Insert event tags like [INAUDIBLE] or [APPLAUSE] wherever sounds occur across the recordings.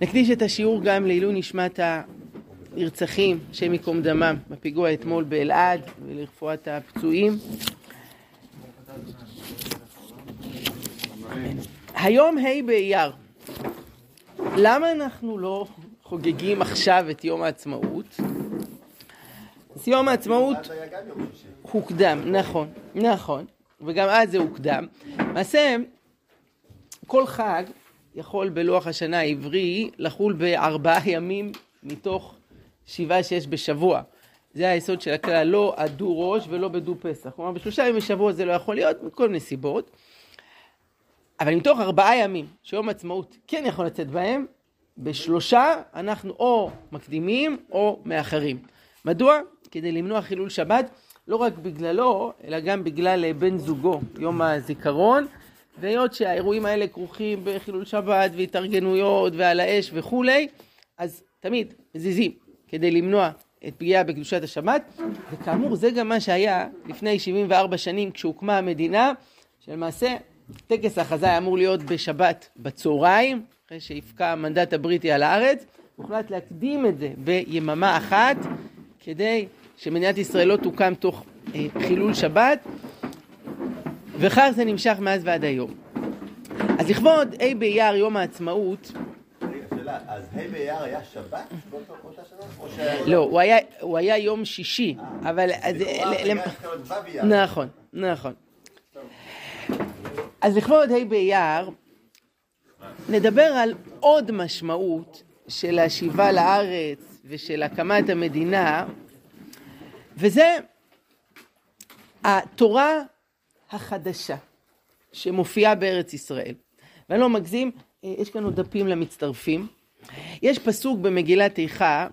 נקדיש את השיעור גם לעילוי נשמת הנרצחים, השם ייקום דמם, בפיגוע אתמול באלעד ולרפואת הפצועים. היום ה' באייר. למה אנחנו לא חוגגים עכשיו את יום העצמאות? אז יום העצמאות הוקדם, נכון, נכון, וגם אז זה הוקדם. למעשה, כל חג יכול בלוח השנה העברי לחול בארבעה ימים מתוך שבעה שיש בשבוע. זה היסוד של הכלל, לא עדו ראש ולא בדו פסח. כלומר, בשלושה ימים בשבוע זה לא יכול להיות, מכל מיני סיבות. אבל מתוך ארבעה ימים שיום עצמאות כן יכול לצאת בהם, בשלושה אנחנו או מקדימים או מאחרים. מדוע? כדי למנוע חילול שבת, לא רק בגללו, אלא גם בגלל בן זוגו, יום הזיכרון, והיות שהאירועים האלה כרוכים בחילול שבת והתארגנויות ועל האש וכולי, אז תמיד מזיזים כדי למנוע את פגיעה בקדושת השבת, וכאמור זה גם מה שהיה לפני 74 שנים כשהוקמה המדינה, שלמעשה טקס ההכרזה היה אמור להיות בשבת בצהריים, אחרי שיפקע המנדט הבריטי על הארץ, הוחלט להקדים את זה ביממה אחת, כדי שמדינת ישראל לא תוקם תוך אה, חילול שבת, וכך זה נמשך מאז ועד היום. אז לכבוד ה' באייר, יום העצמאות, אז ה' באייר היה שבת באותה שנה? לא, הוא היה יום שישי, אבל... נכון, נכון. אז לכבוד ה' באייר, נדבר על עוד משמעות של השיבה לארץ ושל הקמת המדינה, וזה התורה החדשה שמופיעה בארץ ישראל. ואני לא מגזים, יש כאן עוד דפים למצטרפים. יש פסוק במגילת איכה,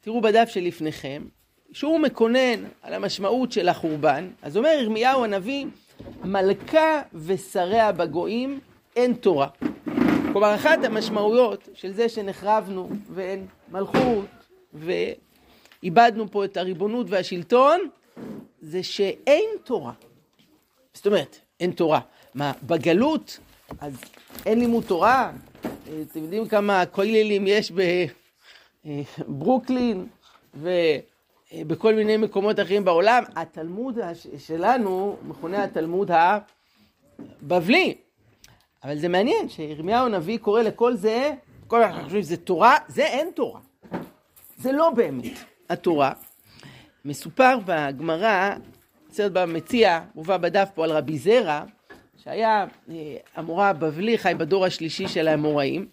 תראו בדף שלפניכם, שהוא מקונן על המשמעות של החורבן. אז אומר ירמיהו הנביא, מלכה ושריה בגויים אין תורה. כלומר, אחת המשמעויות של זה שנחרבנו ואין מלכות ואיבדנו פה את הריבונות והשלטון, זה שאין תורה. זאת אומרת, אין תורה. מה, בגלות, אז אין לימוד תורה? אתם יודעים כמה כוללים יש בברוקלין ובכל מיני מקומות אחרים בעולם? התלמוד שלנו מכונה התלמוד הבבלי. אבל זה מעניין שירמיהו הנביא קורא לכל זה, כל אנחנו חושבים שזה תורה, זה אין תורה. זה לא באמת התורה. מסופר בגמרא, בסרט במציע, מובא בדף פה על רבי זרע, שהיה אה, המורה הבבלי, חי בדור השלישי של האמוראים,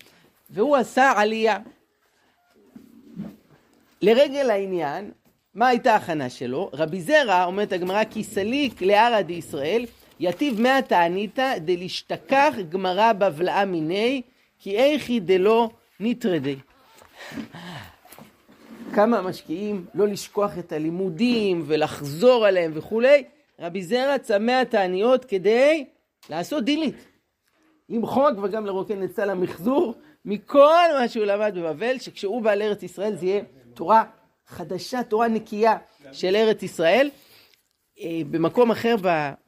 והוא עשה עלייה. לרגל העניין, מה הייתה ההכנה שלו? רבי זרע, אומרת הגמרא, כי סליק לערא דישראל, יתיב מאה תעניתא דלשתכח גמרא בבלעה מיני, כי איכי דלא נטרדי. כמה משקיעים לא לשכוח את הלימודים ולחזור עליהם וכולי, רבי זרע צמא התעניות כדי לעשות דילית. למחוק וגם לרוקן את סל המחזור מכל מה שהוא למד בבבל, שכשהוא בא לארץ ישראל זה יהיה תורה חדשה, תורה נקייה של ארץ ישראל. אה, במקום אחר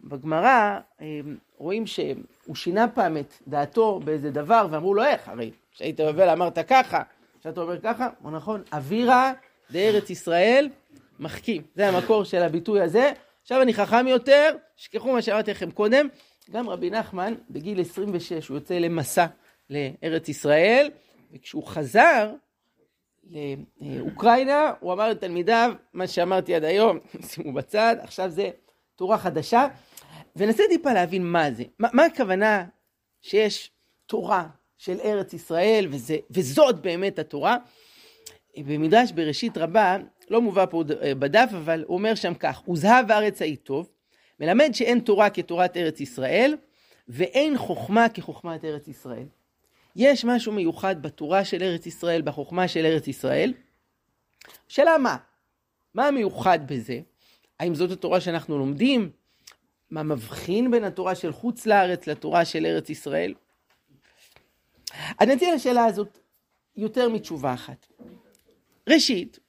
בגמרא אה, רואים שהוא שינה פעם את דעתו באיזה דבר ואמרו לו איך, הרי כשהיית בבבל אמרת ככה, כשאתה אומר ככה, הוא נכון, אווירה בארץ ישראל מחכים. זה המקור של הביטוי הזה. עכשיו אני חכם יותר, שכחו מה שאמרתי לכם קודם, גם רבי נחמן בגיל 26 הוא יוצא למסע לארץ ישראל, וכשהוא חזר לאוקראינה, הוא אמר לתלמידיו, מה שאמרתי עד היום, [LAUGHS] שימו בצד, עכשיו זה תורה חדשה, וננסה טיפה להבין מה זה. מה, מה הכוונה שיש תורה של ארץ ישראל, וזה, וזאת באמת התורה. במדרש בראשית רבה, לא מובא פה בדף, אבל הוא אומר שם כך, וזהב הארץ ההיא טוב, מלמד שאין תורה כתורת ארץ ישראל, ואין חוכמה כחוכמת ארץ ישראל. יש משהו מיוחד בתורה של ארץ ישראל, בחוכמה של ארץ ישראל. שאלה מה? מה המיוחד בזה? האם זאת התורה שאנחנו לומדים? מה מבחין בין התורה של חוץ לארץ לתורה של ארץ ישראל? אני אציע לשאלה הזאת יותר מתשובה אחת. ראשית,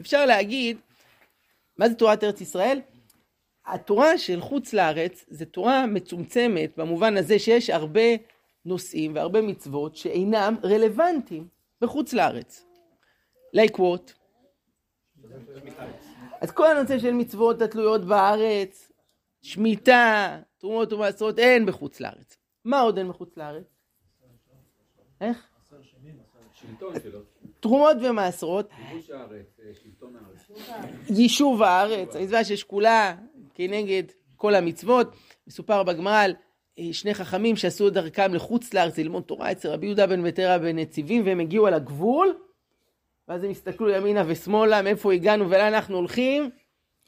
אפשר להגיד, מה זה תורת ארץ ישראל? התורה של חוץ לארץ זה תורה מצומצמת במובן הזה שיש הרבה נושאים והרבה מצוות שאינם רלוונטיים בחוץ לארץ. what? אז כל הנושא של מצוות התלויות בארץ, שמיטה, תרומות ומעשרות, אין בחוץ לארץ. מה עוד אין בחוץ לארץ? איך? תרומות ומעשרות. יישוב הארץ, המצווה ששקולה כנגד כל המצוות. מסופר בגמרא על אה, שני חכמים שעשו דרכם לחוץ לארץ ללמוד תורה אצל רבי יהודה בן ותרא בן נציבים והם הגיעו על הגבול ואז הם הסתכלו ימינה ושמאלה מאיפה הגענו ולאן אנחנו הולכים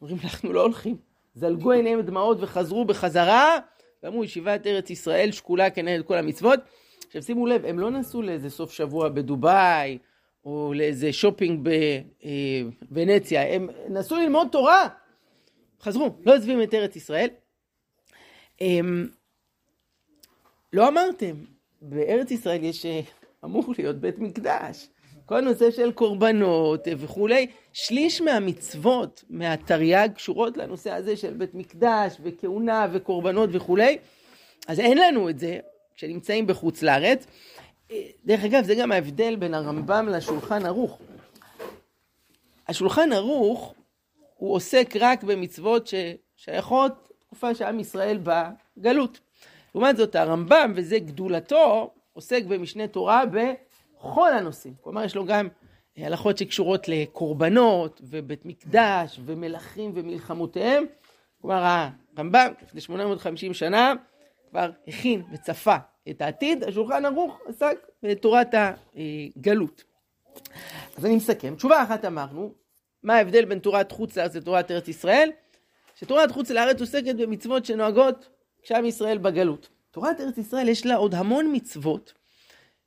אומרים אנחנו לא הולכים זלגו עיניהם דמעות וחזרו בחזרה ואמרו ישיבת ארץ ישראל שקולה כנגד כל המצוות עכשיו שימו לב הם לא נסעו לאיזה סוף שבוע בדובאי או לאיזה שופינג בוונציה אה, הם נסעו ללמוד תורה. חזרו לא עוזבים את ארץ ישראל. אמ, לא אמרתם, בארץ ישראל יש, אה, אמור להיות בית מקדש. כל הנושא של קורבנות וכולי, שליש מהמצוות מהתרי"ג קשורות לנושא הזה של בית מקדש וכהונה וקורבנות וכולי, אז אין לנו את זה כשנמצאים בחוץ לארץ. דרך אגב, זה גם ההבדל בין הרמב"ם לשולחן ערוך. השולחן ערוך הוא עוסק רק במצוות ששייכות תקופה שעם ישראל בגלות. לעומת זאת הרמב"ם, וזה גדולתו, עוסק במשנה תורה בכל הנושאים. כלומר, יש לו גם אה, הלכות שקשורות לקורבנות, ובית מקדש, ומלכים ומלחמותיהם. כלומר, הרמב"ם, לפני 850 שנה, כבר הכין וצפה את העתיד. השולחן ערוך עסק בתורת הגלות. אז אני מסכם. תשובה אחת אמרנו, מה ההבדל בין תורת חוץ לארץ לתורת ארץ ישראל? שתורת חוץ לארץ עוסקת במצוות שנוהגות כשעם ישראל בגלות. תורת ארץ ישראל יש לה עוד המון מצוות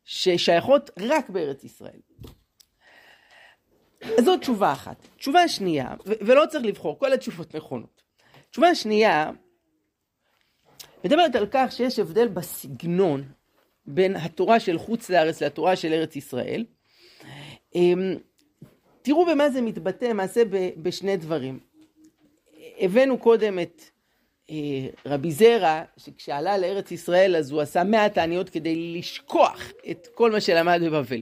ששייכות רק בארץ ישראל. אז זאת תשובה אחת. תשובה שנייה, ולא צריך לבחור, כל התשובות נכונות. תשובה שנייה, מדברת על כך שיש הבדל בסגנון בין התורה של חוץ לארץ לתורה של ארץ ישראל. אמ, תראו במה זה מתבטא למעשה בשני דברים. הבאנו קודם את אה, רבי זרע, שכשעלה לארץ ישראל אז הוא עשה מאה תעניות כדי לשכוח את כל מה שלמד בבבל.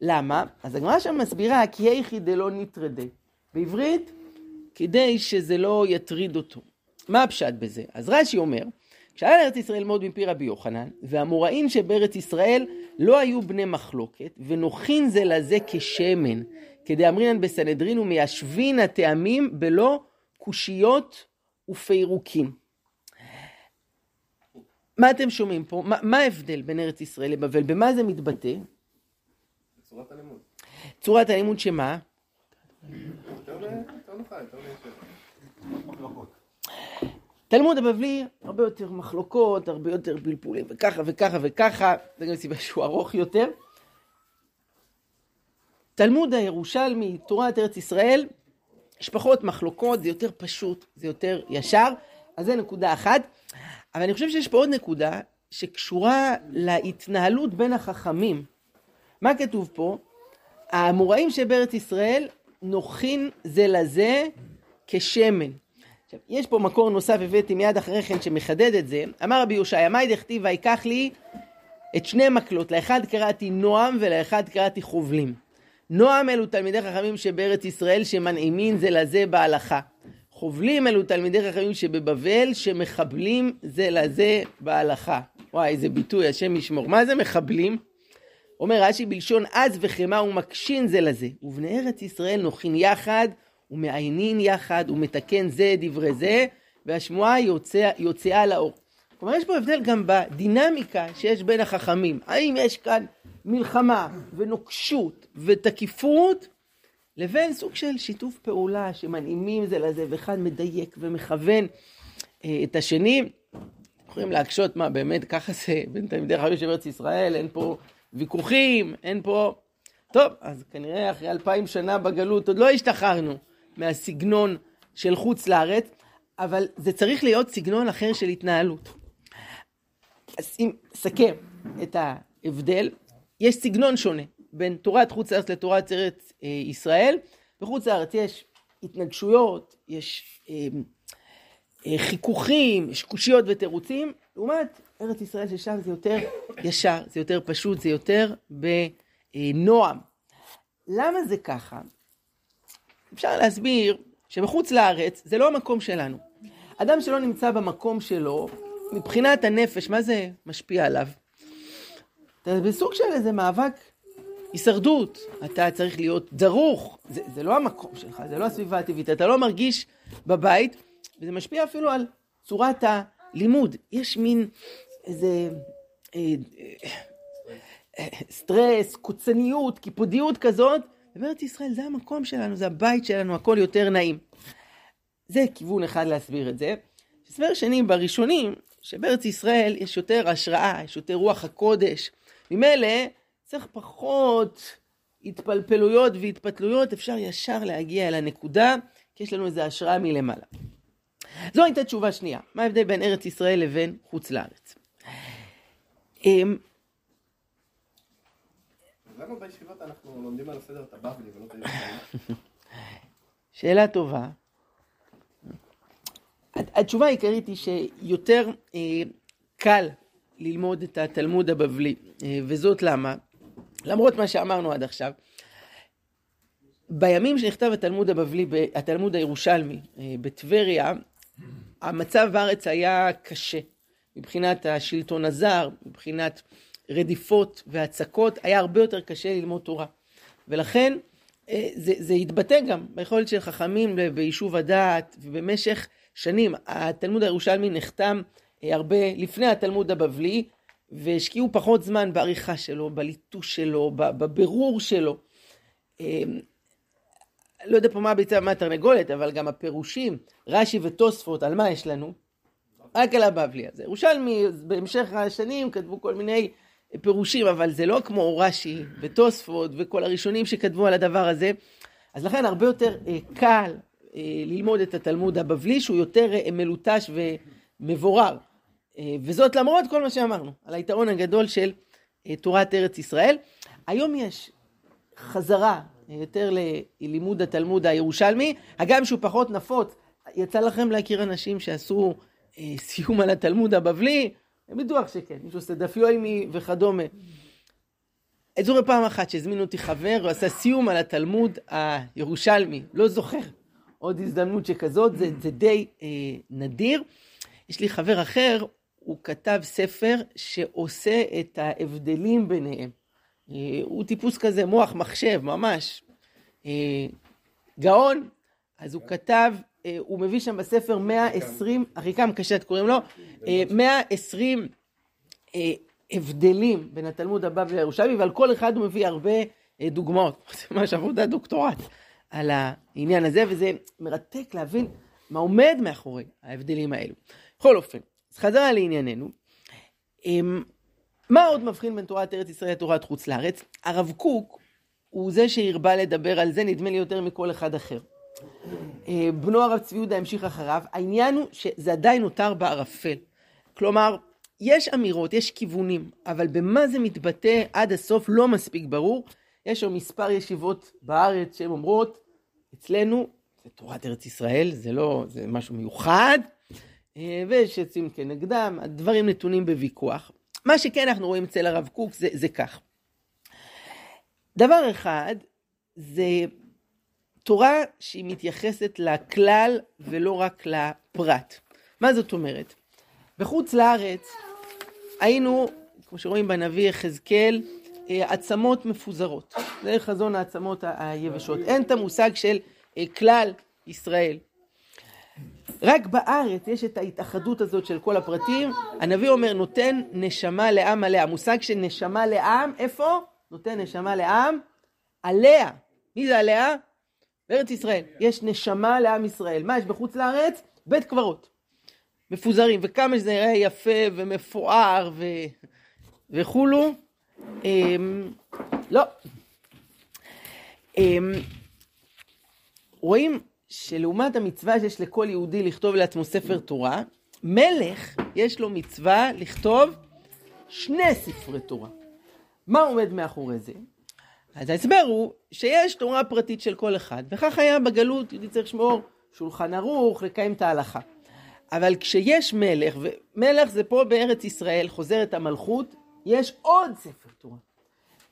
למה? אז הגמרא שם מסבירה כי היכי דלא נטרדה. בעברית, כדי שזה לא יטריד אותו. מה הפשט בזה? אז רש"י אומר, כשעלה לארץ ישראל ללמוד מפי רבי יוחנן, והמוראים שבארץ ישראל לא היו בני מחלוקת, ונוחין זה לזה כשמן, כדי אמרינן בסנהדרין ומיישבין הטעמים בלא קושיות ופירוקים. מה אתם שומעים פה? מה, מה ההבדל בין ארץ ישראל לבבל? במה זה מתבטא? צורת הלימוד. צורת הלימוד שמה? תלמוד הבבלי, הרבה יותר מחלוקות, הרבה יותר פלפולים, וככה וככה וככה, זה גם סיבה שהוא ארוך יותר. תלמוד הירושלמי, תורת ארץ ישראל, יש פחות מחלוקות, זה יותר פשוט, זה יותר ישר, אז זה נקודה אחת. אבל אני חושב שיש פה עוד נקודה שקשורה להתנהלות בין החכמים. מה כתוב פה? האמוראים שבארץ ישראל נוחין זה לזה כשמן. עכשיו, יש פה מקור נוסף, הבאתי מיד אחרי כן שמחדד את זה. אמר רבי יושעיה, מאי דכתיב ויקח לי את שני מקלות, לאחד קראתי נועם ולאחד קראתי חובלים. נועם אלו תלמידי חכמים שבארץ ישראל שמנעימין זה לזה בהלכה. חובלים אלו תלמידי חכמים שבבבל שמחבלים זה לזה בהלכה. וואי, איזה ביטוי, השם ישמור. מה זה מחבלים? אומר רש"י בלשון עז וחמא ומקשין זה לזה. ובני ארץ ישראל נוחין יחד ומעיינין יחד ומתקן זה דברי זה, והשמועה יוצא, יוצאה לאור. כלומר, יש פה הבדל גם בדינמיקה שיש בין החכמים. האם יש כאן מלחמה ונוקשות ותקיפות, לבין סוג של שיתוף פעולה שמנעימים זה לזה, ואחד מדייק ומכוון אה, את השני. יכולים להקשות, מה באמת, ככה זה בין תלמידי חכמים של ארץ ישראל, אין פה ויכוחים, אין פה... טוב, אז כנראה אחרי אלפיים שנה בגלות עוד לא השתחררנו מהסגנון של חוץ לארץ, אבל זה צריך להיות סגנון אחר של התנהלות. אז אם נסכם את ההבדל, יש סגנון שונה בין תורת חוץ לארץ לתורת ארץ אה, ישראל. בחוץ לארץ יש התנגשויות, יש אה, אה, חיכוכים, יש קושיות ותירוצים, לעומת ארץ ישראל ששם זה יותר ישר, זה יותר פשוט, זה יותר בנועם. למה זה ככה? אפשר להסביר שבחוץ לארץ זה לא המקום שלנו. אדם שלא נמצא במקום שלו, מבחינת הנפש, מה זה משפיע עליו? אתה בסוג של איזה מאבק הישרדות, אתה צריך להיות דרוך, זה, זה לא המקום שלך, זה לא הסביבה הטבעית, אתה לא מרגיש בבית, וזה משפיע אפילו על צורת הלימוד. יש מין איזה אה, אה, אה, סטרס, קוצניות, קיפודיות כזאת, ובארץ ישראל זה המקום שלנו, זה הבית שלנו, הכל יותר נעים. זה כיוון אחד להסביר את זה. הסבר שני, בראשונים, שבארץ ישראל יש יותר השראה, יש יותר רוח הקודש. ממילא צריך פחות התפלפלויות והתפתלויות, אפשר ישר להגיע אל הנקודה, כי יש לנו איזו השראה מלמעלה. זו הייתה תשובה שנייה, מה ההבדל בין ארץ ישראל לבין חוץ לארץ. למה בישיבות אנחנו לומדים על הסדר הבבלי ולא את הירושלים? שאלה טובה. התשובה העיקרית היא שיותר אה, קל ללמוד את התלמוד הבבלי, אה, וזאת למה? למרות מה שאמרנו עד עכשיו, בימים שנכתב התלמוד הבבלי, התלמוד הירושלמי אה, בטבריה, המצב בארץ היה קשה מבחינת השלטון הזר, מבחינת רדיפות והצקות, היה הרבה יותר קשה ללמוד תורה. ולכן אה, זה, זה התבטא גם ביכולת של חכמים ביישוב הדעת, ובמשך שנים התלמוד הירושלמי נחתם אה, הרבה לפני התלמוד הבבלי, והשקיעו פחות זמן בעריכה שלו, בליטוש שלו, בבירור שלו. אה, לא יודע פה מה הביצה ומה התרנגולת, אבל גם הפירושים, רש"י ותוספות, על מה יש לנו? רק על הבבלי הזה. ירושלמי, בהמשך השנים כתבו כל מיני פירושים, אבל זה לא כמו רש"י ותוספות וכל הראשונים שכתבו על הדבר הזה. אז לכן הרבה יותר אה, קל אה, ללמוד את התלמוד הבבלי, שהוא יותר מלוטש ומבורר. וזאת למרות כל מה שאמרנו, על היתרון הגדול של תורת ארץ ישראל. היום יש חזרה יותר ללימוד התלמוד הירושלמי, הגם שהוא פחות נפוץ. יצא לכם להכיר אנשים שעשו אה, סיום על התלמוד הבבלי? אני בטוח שכן, מישהו עושה דף יוימי וכדומה. זוכר פעם אחת שהזמינו אותי חבר, הוא עשה סיום על התלמוד הירושלמי, לא זוכר עוד הזדמנות שכזאת, זה, זה די אה, נדיר. יש לי חבר אחר, הוא כתב ספר שעושה את ההבדלים ביניהם. אה, הוא טיפוס כזה, מוח מחשב, ממש. אה, גאון, אז הוא כתב, הוא מביא שם בספר 120, אחיקם קשת קוראים לו, 120 הבדלים בין התלמוד הבבלי לירושלמי, ועל כל אחד הוא מביא הרבה דוגמאות. [LAUGHS] זה ממש עבודת דוקטורט על העניין הזה, וזה מרתק להבין מה עומד מאחורי ההבדלים האלו. בכל אופן, אז חזרה לענייננו. אמ, מה עוד מבחין בין תורת ארץ ישראל לתורת חוץ לארץ? הרב קוק הוא זה שהרבה לדבר על זה, נדמה לי יותר מכל אחד אחר. אה, בנו הרב צבי יהודה המשיך אחריו, העניין הוא שזה עדיין נותר בערפל. כלומר, יש אמירות, יש כיוונים, אבל במה זה מתבטא עד הסוף לא מספיק ברור. יש שם מספר ישיבות בארץ שהן אומרות, אצלנו זה תורת ארץ ישראל, זה לא, זה משהו מיוחד, אה, ויש יוצאים כנגדם, הדברים נתונים בוויכוח. מה שכן אנחנו רואים אצל הרב קוק זה, זה כך. דבר אחד זה תורה שהיא מתייחסת לכלל ולא רק לפרט. מה זאת אומרת? בחוץ לארץ היינו, כמו שרואים בנביא יחזקאל, אה, עצמות מפוזרות. זה חזון העצמות היבשות. אין את המושג של אה, כלל ישראל. רק בארץ יש את ההתאחדות הזאת של כל הפרטים. הנביא אומר, נותן נשמה לעם עליה. המושג של נשמה לעם, איפה? נותן נשמה לעם עליה. מי זה עליה? בארץ ישראל. יש נשמה לעם ישראל. מה יש בחוץ לארץ? בית קברות. מפוזרים, וכמה שזה יראה יפה ומפואר ו... וכולו. אמ... לא. אמ... רואים שלעומת המצווה שיש לכל יהודי לכתוב לעצמו ספר תורה, מלך יש לו מצווה לכתוב שני ספרי תורה. מה עומד מאחורי זה? אז ההסבר הוא שיש תורה פרטית של כל אחד, וכך היה בגלות, יהודי צריך לשמור שולחן ערוך, לקיים את ההלכה. אבל כשיש מלך, ומלך זה פה בארץ ישראל, חוזרת המלכות, יש עוד ספר תורה.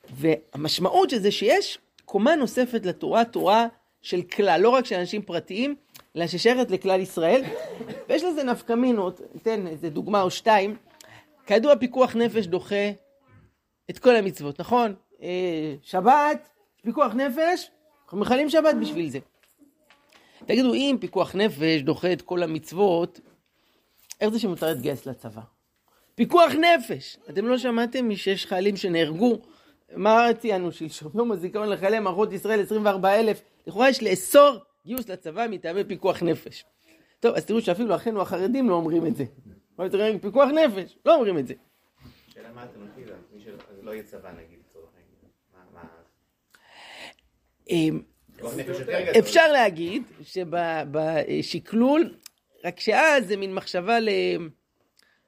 והמשמעות של זה שיש קומה נוספת לתורה, תורה של כלל, לא רק של אנשים פרטיים, אלא ששייכת לכלל ישראל. ויש לזה נפקא מינות, ניתן איזה דוגמה או שתיים. כידוע פיקוח נפש דוחה את כל המצוות, נכון? אה, שבת, פיקוח נפש, אנחנו מכלים שבת בשביל זה. תגידו, אם פיקוח נפש דוחה את כל המצוות, איך זה שמותר להתגייס לצבא? פיקוח נפש! אתם לא שמעתם משש חיילים שנהרגו? מה ציינו שלשום? יום הזיכרון לחיילי מערכות ישראל 24,000. לכאורה יש לאסור גיוס לצבא מטעמי פיקוח נפש. טוב, אז תראו שאפילו אחינו החרדים לא אומרים את זה. פיקוח נפש, לא אומרים את זה. שאלה מה האלטרנטיבה? מי שלא יהיה צבא נגיד, לצורך העניין. אפשר להגיד שבשקלול, רק שאז זה מין מחשבה ל...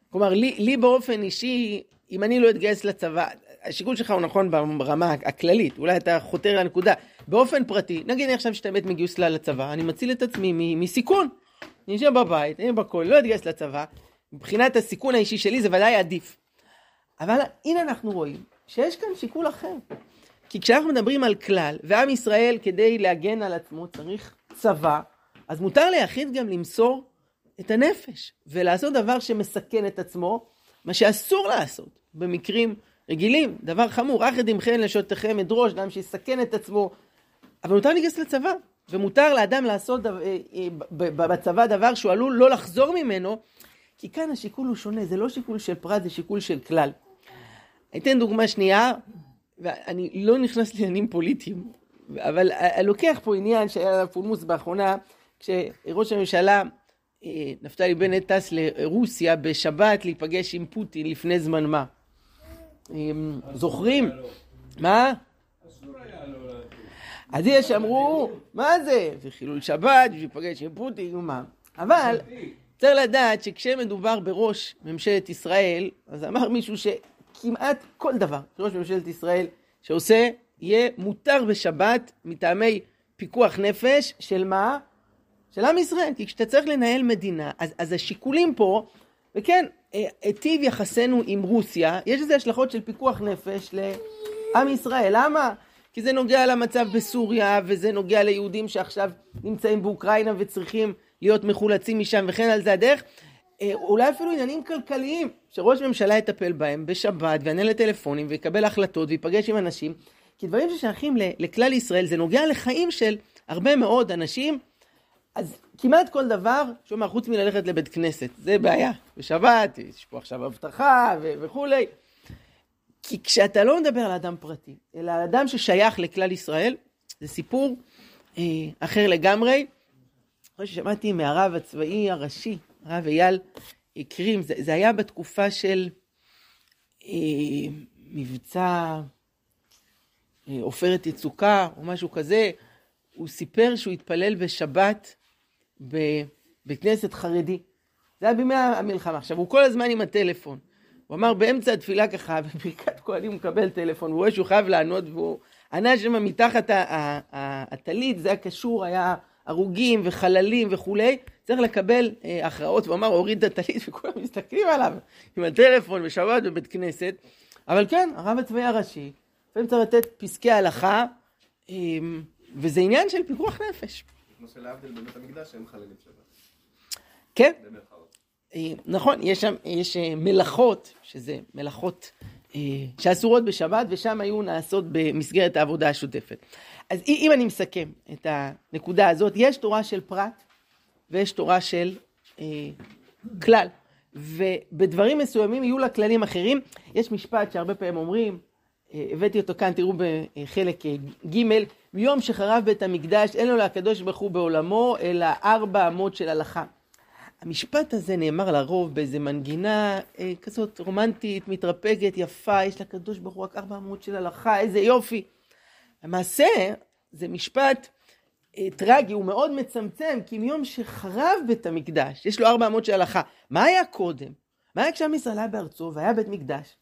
כלומר, לי, לי באופן אישי, אם אני לא אתגייס לצבא, השיקול שלך הוא נכון ברמה הכללית, אולי אתה חותר לנקודה. באופן פרטי, נגיד אני עכשיו שתאמת מגיוס לצבא, אני מציל את עצמי מסיכון. אני יושב בבית, אני בכל, לא אתגייס לצבא, מבחינת הסיכון האישי שלי זה ודאי עדיף. אבל הנה אנחנו רואים שיש כאן שיקול אחר. כי כשאנחנו מדברים על כלל, ועם ישראל כדי להגן על עצמו צריך צבא, אז מותר ליחיד גם למסור את הנפש, ולעשות דבר שמסכן את עצמו, מה שאסור לעשות במקרים רגילים, דבר חמור, אחד עמכם לשותיכם אדרוש, אדם שיסכן את עצמו, אבל מותר להיכנס לצבא, ומותר לאדם לעשות דבר, אה, אה, בצבא דבר שהוא עלול לא לחזור ממנו, כי כאן השיקול הוא שונה, זה לא שיקול של פרט, זה שיקול של כלל. אתן דוגמה שנייה, ואני לא נכנס לעניינים פוליטיים, אבל לוקח פה עניין שהיה עליו פולמוס באחרונה, כשראש הממשלה אה, נפתלי בנט טס לרוסיה בשבת להיפגש עם פוטין לפני זמן מה. זוכרים? מה? אז יש אמרו, מה זה? זה חילול שבת, בשביל להיפגש עם פוטין ומה. אבל צריך לדעת שכשמדובר בראש ממשלת ישראל, אז אמר מישהו שכמעט כל דבר שראש ממשלת ישראל שעושה, יהיה מותר בשבת מטעמי פיקוח נפש של מה? של עם ישראל. כי כשאתה צריך לנהל מדינה, אז, אז השיקולים פה, וכן, היטיב יחסינו עם רוסיה, יש לזה השלכות של פיקוח נפש לעם ישראל. למה? כי זה נוגע למצב בסוריה, וזה נוגע ליהודים שעכשיו נמצאים באוקראינה וצריכים להיות מחולצים משם, וכן על זה הדרך. אה, אולי אפילו עניינים כלכליים, שראש ממשלה יטפל בהם בשבת, ויענה לטלפונים, ויקבל החלטות, וייפגש עם אנשים, כי דברים ששייכים לכלל ישראל, זה נוגע לחיים של הרבה מאוד אנשים. אז כמעט כל דבר, שומע, חוץ מללכת לבית כנסת, זה בעיה. בשבת, יש פה עכשיו אבטחה ו- וכולי. כי כשאתה לא מדבר על אדם פרטי, אלא על אדם ששייך לכלל ישראל, זה סיפור אה, אחר לגמרי. אחרי ששמעתי מהרב הצבאי הראשי, הרב אייל קרים, זה, זה היה בתקופה של אה, מבצע אה, עופרת אה, יצוקה או משהו כזה, הוא סיפר שהוא התפלל בשבת בבית כנסת חרדי. זה היה בימי המלחמה. עכשיו, הוא כל הזמן עם הטלפון. הוא אמר באמצע התפילה ככה, [LAUGHS] בברכת כהנים הוא מקבל טלפון, הוא רואה שהוא חייב לענות, והוא ענה שם מתחת הטלית, זה היה קשור, היה הרוגים וחללים וכולי, צריך לקבל אה, הכרעות, והוא אמר, הוריד את הטלית, [LAUGHS] וכולם מסתכלים עליו עם הטלפון בשבת בבית כנסת. אבל כן, הרב הצבאי הראשי, לפעמים צריך לתת פסקי הלכה, אה, וזה עניין של פיקוח נפש. כמו שלהבדיל בבית המקדש הם חללים שבת. כן. אה, נכון, יש שם, יש אה, מלאכות, שזה מלאכות אה, שאסורות בשבת, ושם היו נעשות במסגרת העבודה השוטפת. אז אם אני מסכם את הנקודה הזאת, יש תורה של פרט ויש תורה של אה, כלל. ובדברים מסוימים יהיו לה כללים אחרים. יש משפט שהרבה פעמים אומרים, הבאתי אותו כאן, תראו בחלק ג', מיום שחרב בית המקדש אין לו לקדוש ברוך הוא בעולמו, אלא ארבע אמות של הלכה. המשפט הזה נאמר לרוב באיזה מנגינה אה, כזאת רומנטית, מתרפקת, יפה, יש לקדוש ברוך הוא רק ארבע אמות של הלכה, איזה יופי. למעשה, זה משפט אה, טרגי, הוא מאוד מצמצם, כי מיום שחרב בית המקדש, יש לו ארבע אמות של הלכה. מה היה קודם? מה היה כשעם ישראל היה בארצו והיה בית מקדש?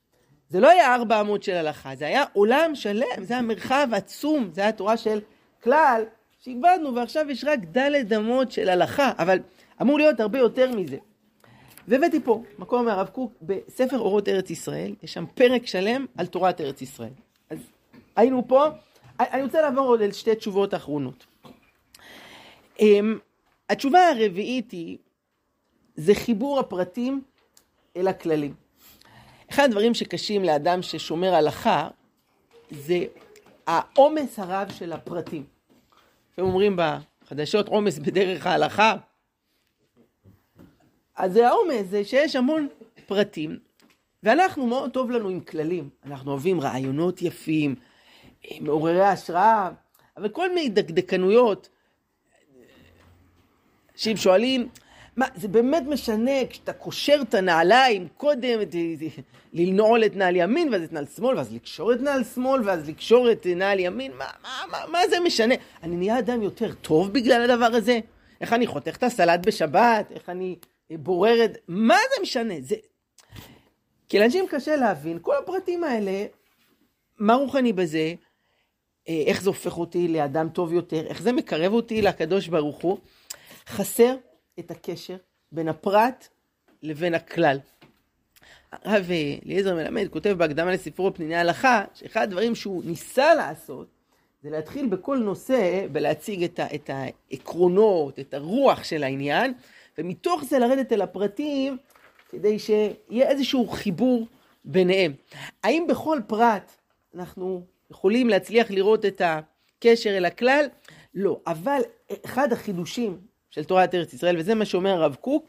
זה לא היה ארבע אמות של הלכה, זה היה עולם שלם, זה היה מרחב עצום, זה היה תורה של כלל שאיבדנו, ועכשיו יש רק דלת אמות של הלכה, אבל אמור להיות הרבה יותר מזה. והבאתי פה, מקום מהרב קוק, בספר אורות ארץ ישראל, יש שם פרק שלם על תורת ארץ ישראל. אז היינו פה, אני רוצה לעבור עוד על שתי תשובות אחרונות. אמ, התשובה הרביעית היא, זה חיבור הפרטים אל הכללים. אחד הדברים שקשים לאדם ששומר הלכה, זה העומס הרב של הפרטים. הם אומרים בחדשות עומס בדרך ההלכה. אז זה העומס, זה שיש המון פרטים, ואנחנו מאוד טוב לנו עם כללים. אנחנו אוהבים רעיונות יפים, מעוררי השראה, אבל כל מיני דקדקנויות. שאם שואלים, מה, זה באמת משנה כשאתה קושר את הנעליים קודם, לנעול את נעל ימין ואז את נעל שמאל, ואז לקשור את נעל שמאל ואז לקשור את נעל ימין, מה, מה, מה, מה זה משנה? אני נהיה אדם יותר טוב בגלל הדבר הזה? איך אני חותך את הסלט בשבת? איך אני בורר את... מה זה משנה? זה... כי לאנשים קשה להבין, כל הפרטים האלה, מה רוחני בזה? אה, איך זה הופך אותי לאדם טוב יותר? איך זה מקרב אותי לקדוש ברוך הוא? חסר את הקשר בין הפרט לבין הכלל. הרב אליעזר מלמד כותב בהקדמה לספרו פניני הלכה, שאחד הדברים שהוא ניסה לעשות, זה להתחיל בכל נושא ולהציג את, ה, את העקרונות, את הרוח של העניין, ומתוך זה לרדת אל הפרטים, כדי שיהיה איזשהו חיבור ביניהם. האם בכל פרט אנחנו יכולים להצליח לראות את הקשר אל הכלל? לא, אבל אחד החידושים של תורת ארץ ישראל, וזה מה שאומר הרב קוק,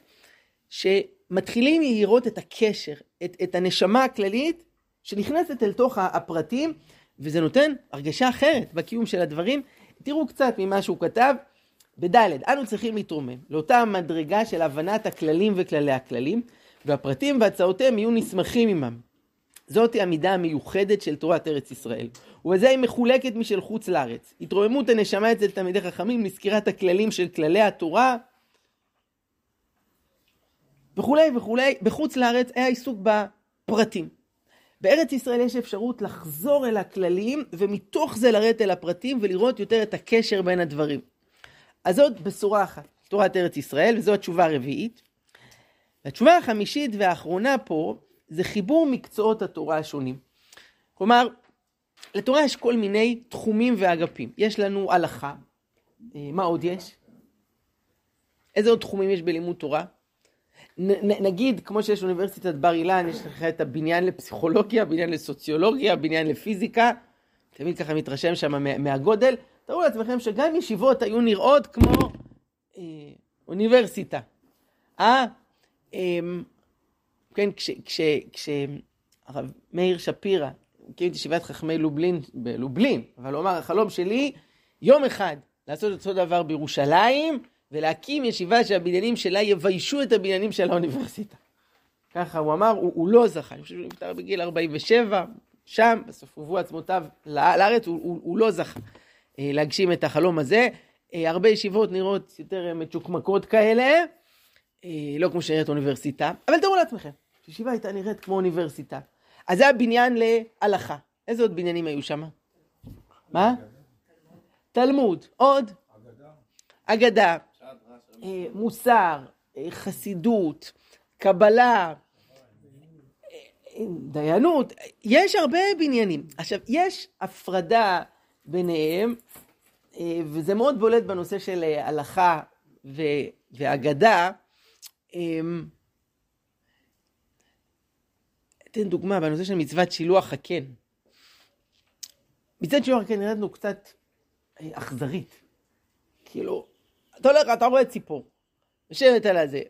שמתחילים לראות את הקשר, את, את הנשמה הכללית שנכנסת אל תוך הפרטים, וזה נותן הרגשה אחרת בקיום של הדברים. תראו קצת ממה שהוא כתב בד' אנו צריכים להתרומם לאותה מדרגה של הבנת הכללים וכללי הכללים, והפרטים והצעותיהם יהיו נסמכים עמם. זאתי המידה המיוחדת של תורת ארץ ישראל, ובזה היא מחולקת משל חוץ לארץ. התרוממות הנשמה אצל תלמידי חכמים לסקירת הכללים של כללי התורה וכולי וכולי. בחוץ לארץ היה עיסוק בפרטים. בארץ ישראל יש אפשרות לחזור אל הכללים ומתוך זה לרדת אל הפרטים ולראות יותר את הקשר בין הדברים. אז זאת בשורה אחת, תורת ארץ ישראל, וזו התשובה הרביעית. התשובה החמישית והאחרונה פה זה חיבור מקצועות התורה השונים. כלומר, לתורה יש כל מיני תחומים ואגפים. יש לנו הלכה, אה, מה עוד יש? איזה עוד תחומים יש בלימוד תורה? נ, נגיד, כמו שיש אוניברסיטת בר אילן, יש לך את הבניין לפסיכולוגיה, בניין לסוציולוגיה, בניין לפיזיקה, תמיד ככה מתרשם שם מהגודל. תארו לעצמכם שגם ישיבות היו נראות כמו אה, אוניברסיטה. אה? אה כן, כשהרב מאיר שפירא הקים את ישיבת חכמי לובלין בלובלין, אבל הוא אמר, החלום שלי, יום אחד לעשות אותו דבר בירושלים, ולהקים ישיבה שהבניינים שלה יביישו את הבניינים של האוניברסיטה. ככה הוא אמר, הוא, הוא לא זכה, אני חושב שהוא נפטר בגיל 47, שם, בסוף הובאו עצמותיו לארץ, הוא, הוא, הוא לא זכה אה, להגשים את החלום הזה. אה, הרבה ישיבות נראות יותר אה, מצ'וקמקות כאלה, לא כמו שנראית אוניברסיטה, אבל תראו לעצמכם, ישיבה הייתה נראית כמו אוניברסיטה. אז זה הבניין להלכה. איזה עוד בניינים היו שם? מה? תלמוד. עוד? אגדה. אה, מוסר, אה, חסידות, קבלה, אה, דיינות, יש הרבה בניינים. עכשיו, יש הפרדה ביניהם, וזה מאוד בולט בנושא של הלכה ואגדה. אתן דוגמה בנושא של מצוות שילוח הקן. מצוות שילוח הקן נראית לנו קצת אכזרית. כאילו, אתה הולך, אתה רואה ציפור, יושבת על הזה,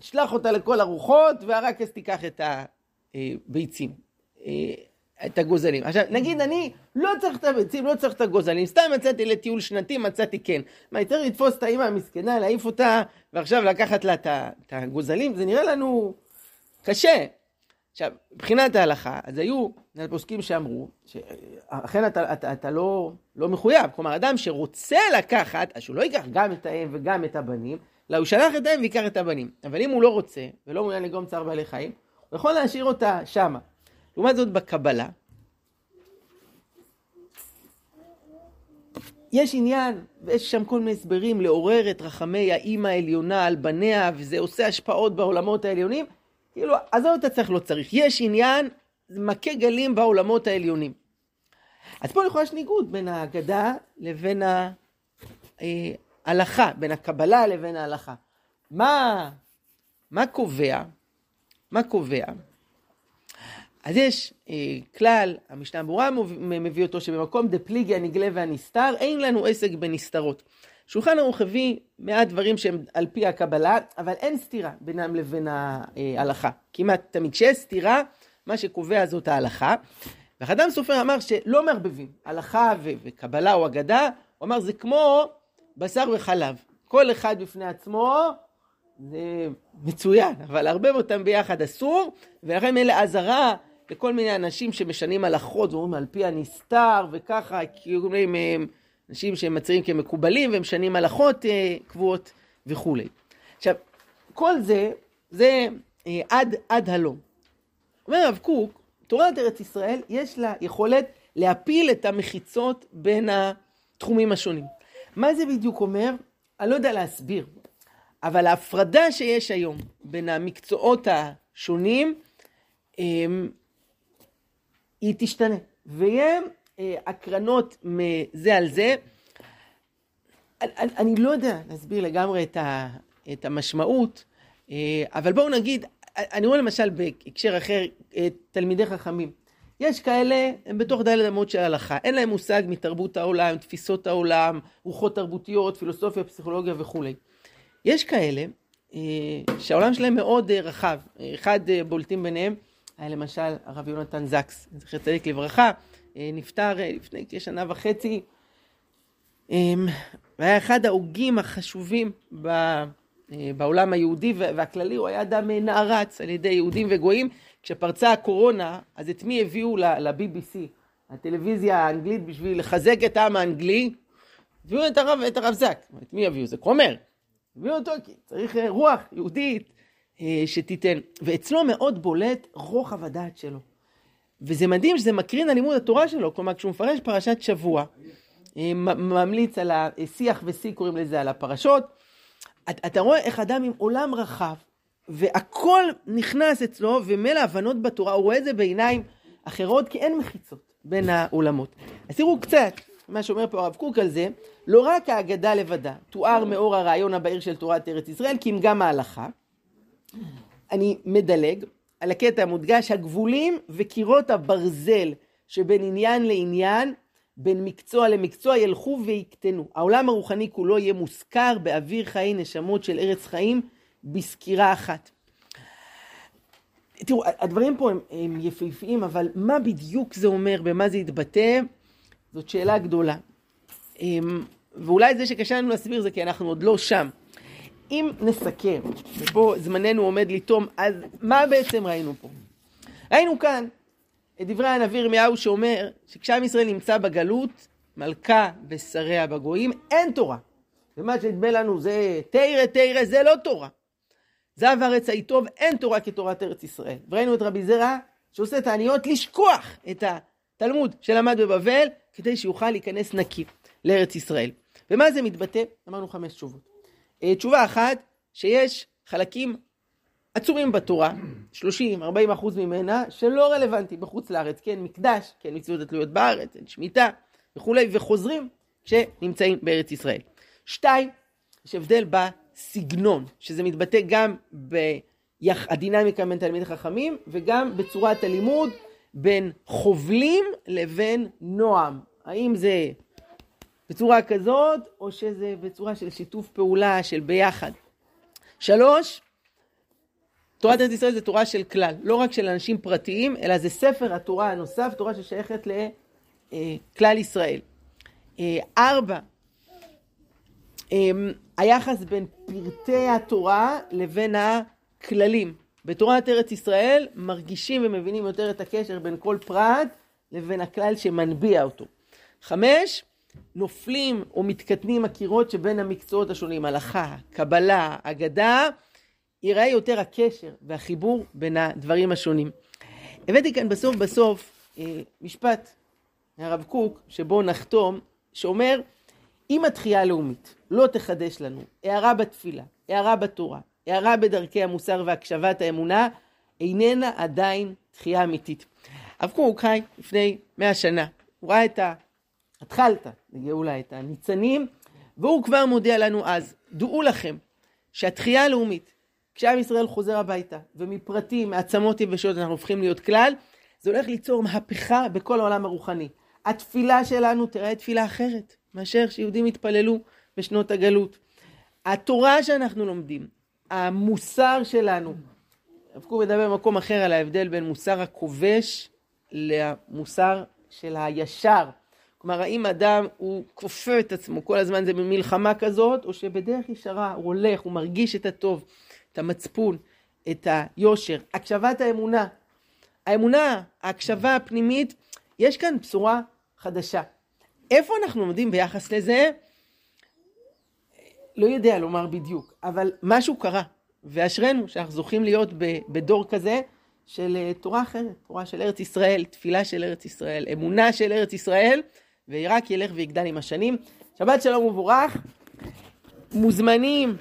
שלח אותה לכל הרוחות, והרקס תיקח את הביצים, אה, את הגוזלים. עכשיו, נגיד אני לא צריך את הביצים, לא צריך את הגוזלים, סתם יצאתי לטיול שנתי, מצאתי כן. מה, צריך לתפוס את האמא המסכנה, להעיף אותה, ועכשיו לקחת לה את הגוזלים? זה נראה לנו קשה. עכשיו, מבחינת ההלכה, אז היו פוסקים שאמרו, שאכן אתה, אתה, אתה לא, לא מחויב. כלומר, אדם שרוצה לקחת, אז שהוא לא ייקח גם את האם וגם את הבנים, אלא הוא שלח את האם ויקח את הבנים. אבל אם הוא לא רוצה, ולא מעוניין לגרום צער בעלי חיים, הוא יכול להשאיר אותה שמה. לעומת זאת, בקבלה, יש עניין, ויש שם כל מיני הסברים, לעורר את רחמי האימא העליונה על בניה, וזה עושה השפעות בעולמות העליונים. כאילו, עזוב את הצריך, לא צריך. יש עניין, מכה גלים בעולמות העליונים. אז פה לכאורה יש ניגוד בין ההגדה לבין ההלכה, בין הקבלה לבין ההלכה. מה, מה קובע? מה קובע? אז יש אה, כלל, המשנה ברורה מביא אותו, שבמקום דפליגי הנגלה והנסתר, אין לנו עסק בנסתרות. שולחן ערוך הביא מעט דברים שהם על פי הקבלה, אבל אין סתירה בינם לבין ההלכה. כמעט תמיד. כשיש סתירה, מה שקובע זאת ההלכה. וחדם סופר אמר שלא מערבבים הלכה ו- וקבלה או אגדה, הוא אמר זה כמו בשר וחלב. כל אחד בפני עצמו זה מצוין, אבל הרבה אותם ביחד אסור, ולכן אלה אזהרה לכל מיני אנשים שמשנים הלכות ואומרים על פי הנסתר וככה, כאילו אנשים שהם מצהירים כמקובלים ומשנים הלכות אה, קבועות וכולי. עכשיו, כל זה, זה אה, עד, עד הלום. אומר הרב קוק, תורת ארץ ישראל יש לה יכולת להפיל את המחיצות בין התחומים השונים. מה זה בדיוק אומר? אני לא יודע להסביר, אבל ההפרדה שיש היום בין המקצועות השונים, אמ, היא תשתנה, ויהיה אה, הקרנות מזה על זה. אני, אני לא יודע להסביר לגמרי את, ה, את המשמעות, אה, אבל בואו נגיד, אני רואה למשל בהקשר אחר, אה, תלמידי חכמים. יש כאלה, הם בתוך דלת אמות של הלכה, אין להם מושג מתרבות העולם, תפיסות העולם, רוחות תרבותיות, פילוסופיה, פסיכולוגיה וכולי. יש כאלה שהעולם שלהם מאוד רחב, אחד בולטים ביניהם היה למשל הרב יונתן זקס, זכר צדיק לברכה, אה, נפטר אה, לפני כשנה וחצי, אמ, והיה אחד ההוגים החשובים אה, בעולם היהודי והכללי, הוא היה אדם נערץ על ידי יהודים וגויים. כשפרצה הקורונה, אז את מי הביאו ל-BBC, הטלוויזיה האנגלית, בשביל לחזק את העם האנגלי? הביאו את הרב, את הרב זק. את מי הביאו? זה כומר. הביאו אותו כי צריך רוח יהודית אה, שתיתן. ואצלו מאוד בולט רוחב הדעת שלו. וזה מדהים שזה מקרין על לימוד התורה שלו, כלומר כשהוא מפרש פרשת שבוע, אה, ממליץ על השיח ושיא קוראים לזה, על הפרשות, אתה רואה איך אדם עם עולם רחב, והכל נכנס אצלו, ומילא הבנות בתורה, הוא רואה את זה בעיניים אחרות, כי אין מחיצות בין העולמות. אז תראו קצת מה שאומר פה הרב קוק על זה, לא רק ההגדה לבדה, תואר מאור הרעיון הבהיר של תורת ארץ ישראל, כי אם גם ההלכה. אני מדלג על הקטע המודגש, הגבולים וקירות הברזל שבין עניין לעניין, בין מקצוע למקצוע, ילכו ויקטנו. העולם הרוחני כולו יהיה מושכר באוויר חיי נשמות של ארץ חיים בסקירה אחת. תראו, הדברים פה הם, הם יפהפיים, אבל מה בדיוק זה אומר, במה זה יתבטא, זאת שאלה גדולה. אמ, ואולי זה שקשה לנו להסביר זה כי אנחנו עוד לא שם. אם נסכם, ופה זמננו עומד לטום, אז מה בעצם ראינו פה? ראינו כאן את דברי הנביא ירמיהו שאומר שכשעם ישראל נמצא בגלות, מלכה ושריה בגויים, אין תורה. ומה שנדמה לנו זה תרא תרא, זה לא תורה. זב ארץ היטוב, אין תורה כתורת ארץ ישראל. וראינו את רבי זרע שעושה תעניות לשכוח את התלמוד שלמד בבבל, כדי שיוכל להיכנס נקי לארץ ישראל. ומה זה מתבטא? אמרנו חמש תשובות. אה, תשובה אחת, שיש חלקים עצומים בתורה, 30-40 אחוז ממנה, שלא רלוונטי בחוץ לארץ, כן מקדש, כן מצוות התלויות בארץ, כן שמיטה וכולי, וחוזרים כשנמצאים בארץ ישראל. שתיים, יש הבדל בסגנון, שזה מתבטא גם בדינמיקה בין תלמידי חכמים, וגם בצורת הלימוד בין חובלים לבין נועם. האם זה בצורה כזאת, או שזה בצורה של שיתוף פעולה, של ביחד. שלוש, תורת ארץ ישראל זה תורה של כלל, לא רק של אנשים פרטיים, אלא זה ספר התורה הנוסף, תורה ששייכת לכלל ישראל. אה, ארבע, אמ, היחס בין פרטי התורה לבין הכללים. בתורת ארץ ישראל מרגישים ומבינים יותר את הקשר בין כל פרט לבין הכלל שמנביע אותו. חמש, נופלים או מתקטנים הקירות שבין המקצועות השונים, הלכה, קבלה, אגדה, ייראה יותר הקשר והחיבור בין הדברים השונים. הבאתי כאן בסוף בסוף אה, משפט מהרב קוק, שבו נחתום, שאומר, אם התחייה הלאומית לא תחדש לנו הערה בתפילה, הערה בתורה, הערה בדרכי המוסר והקשבת האמונה, איננה עדיין תחייה אמיתית. הרב קוק חי לפני מאה שנה, הוא ראה את ה... התחלת לגאולה, את הניצנים, והוא כבר מודיע לנו אז, דעו לכם שהתחייה הלאומית, כשעם ישראל חוזר הביתה, ומפרטים, מעצמות יבשות אנחנו הופכים להיות כלל, זה הולך ליצור מהפכה בכל העולם הרוחני. התפילה שלנו תראה תפילה אחרת מאשר שיהודים התפללו בשנות הגלות. התורה שאנחנו לומדים, המוסר שלנו, הרב קוק מדבר במקום אחר על ההבדל בין מוסר הכובש למוסר של הישר. כלומר, האם אדם הוא כופה את עצמו כל הזמן זה במלחמה כזאת, או שבדרך ישרה הוא הולך, הוא מרגיש את הטוב, את המצפון, את היושר. הקשבת האמונה. האמונה, ההקשבה הפנימית, יש כאן בשורה חדשה. איפה אנחנו עומדים ביחס לזה? לא יודע לומר בדיוק, אבל משהו קרה, ואשרינו שאנחנו זוכים להיות בדור כזה של אה, תורה אחרת, תורה של ארץ ישראל, תפילה של ארץ ישראל, אמונה של ארץ ישראל, ורק ילך ויגדל עם השנים. שבת שלום ומבורך, מוזמנים